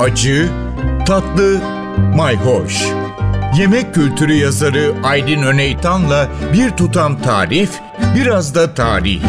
acı, tatlı, mayhoş. Yemek kültürü yazarı Aydın Öneytan'la bir tutam tarif, biraz da tarih.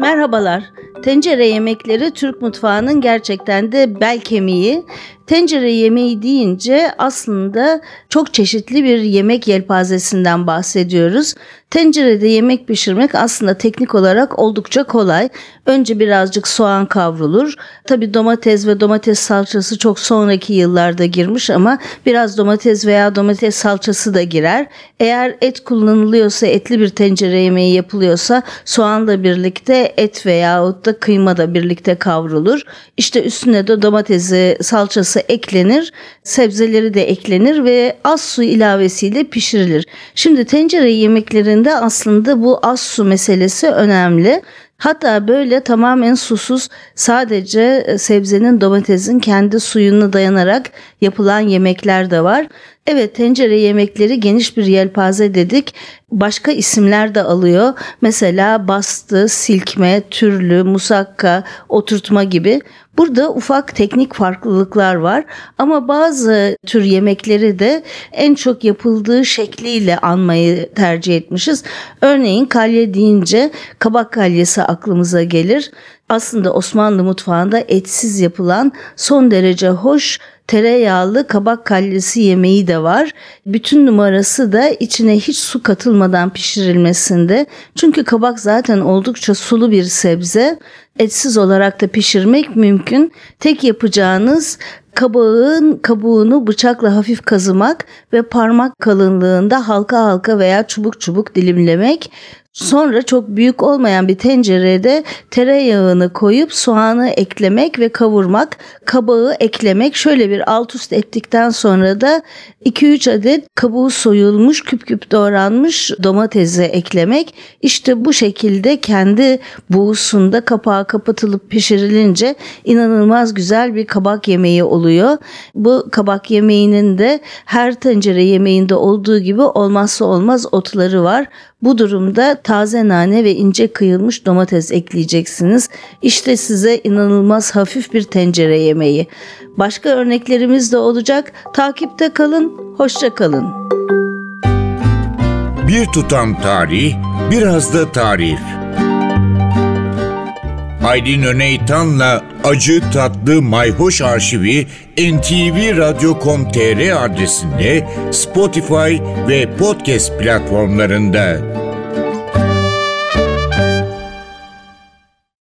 Merhabalar. Tencere yemekleri Türk mutfağının gerçekten de bel kemiği. Tencere yemeği deyince aslında çok çeşitli bir yemek yelpazesinden bahsediyoruz. Tencerede yemek pişirmek aslında teknik olarak oldukça kolay. Önce birazcık soğan kavrulur. Tabi domates ve domates salçası çok sonraki yıllarda girmiş ama biraz domates veya domates salçası da girer. Eğer et kullanılıyorsa etli bir tencere yemeği yapılıyorsa soğanla birlikte et veya da kıyma da birlikte kavrulur. İşte üstüne de domatesi salçası eklenir, sebzeleri de eklenir ve az su ilavesiyle pişirilir. Şimdi tencere yemeklerinde aslında bu az su meselesi önemli. Hatta böyle tamamen susuz sadece e, sebzenin domatesin kendi suyuna dayanarak yapılan yemekler de var. Evet tencere yemekleri geniş bir yelpaze dedik. Başka isimler de alıyor. Mesela bastı, silkme, türlü, musakka, oturtma gibi. Burada ufak teknik farklılıklar var ama bazı tür yemekleri de en çok yapıldığı şekliyle anmayı tercih etmişiz. Örneğin kalye deyince kabak kalyesi aklımıza gelir. Aslında Osmanlı mutfağında etsiz yapılan son derece hoş tereyağlı kabak kallesi yemeği de var. Bütün numarası da içine hiç su katılmadan pişirilmesinde. Çünkü kabak zaten oldukça sulu bir sebze. Etsiz olarak da pişirmek mümkün. Tek yapacağınız kabağın kabuğunu bıçakla hafif kazımak ve parmak kalınlığında halka halka veya çubuk çubuk dilimlemek. Sonra çok büyük olmayan bir tencerede tereyağını koyup soğanı eklemek ve kavurmak, kabağı eklemek. Şöyle bir alt üst ettikten sonra da 2-3 adet kabuğu soyulmuş, küp küp doğranmış domatesi eklemek. İşte bu şekilde kendi buğusunda kapağı kapatılıp pişirilince inanılmaz güzel bir kabak yemeği oluyor. Bu kabak yemeğinin de her tencere yemeğinde olduğu gibi olmazsa olmaz otları var. Bu durumda taze nane ve ince kıyılmış domates ekleyeceksiniz. İşte size inanılmaz hafif bir tencere yemeği. Başka örneklerimiz de olacak. Takipte kalın, hoşça kalın. Bir tutam tarih, biraz da tarif. Aydın Öneytan'la Acı Tatlı Mayhoş Arşivi ntvradio.com.tr adresinde Spotify ve podcast platformlarında.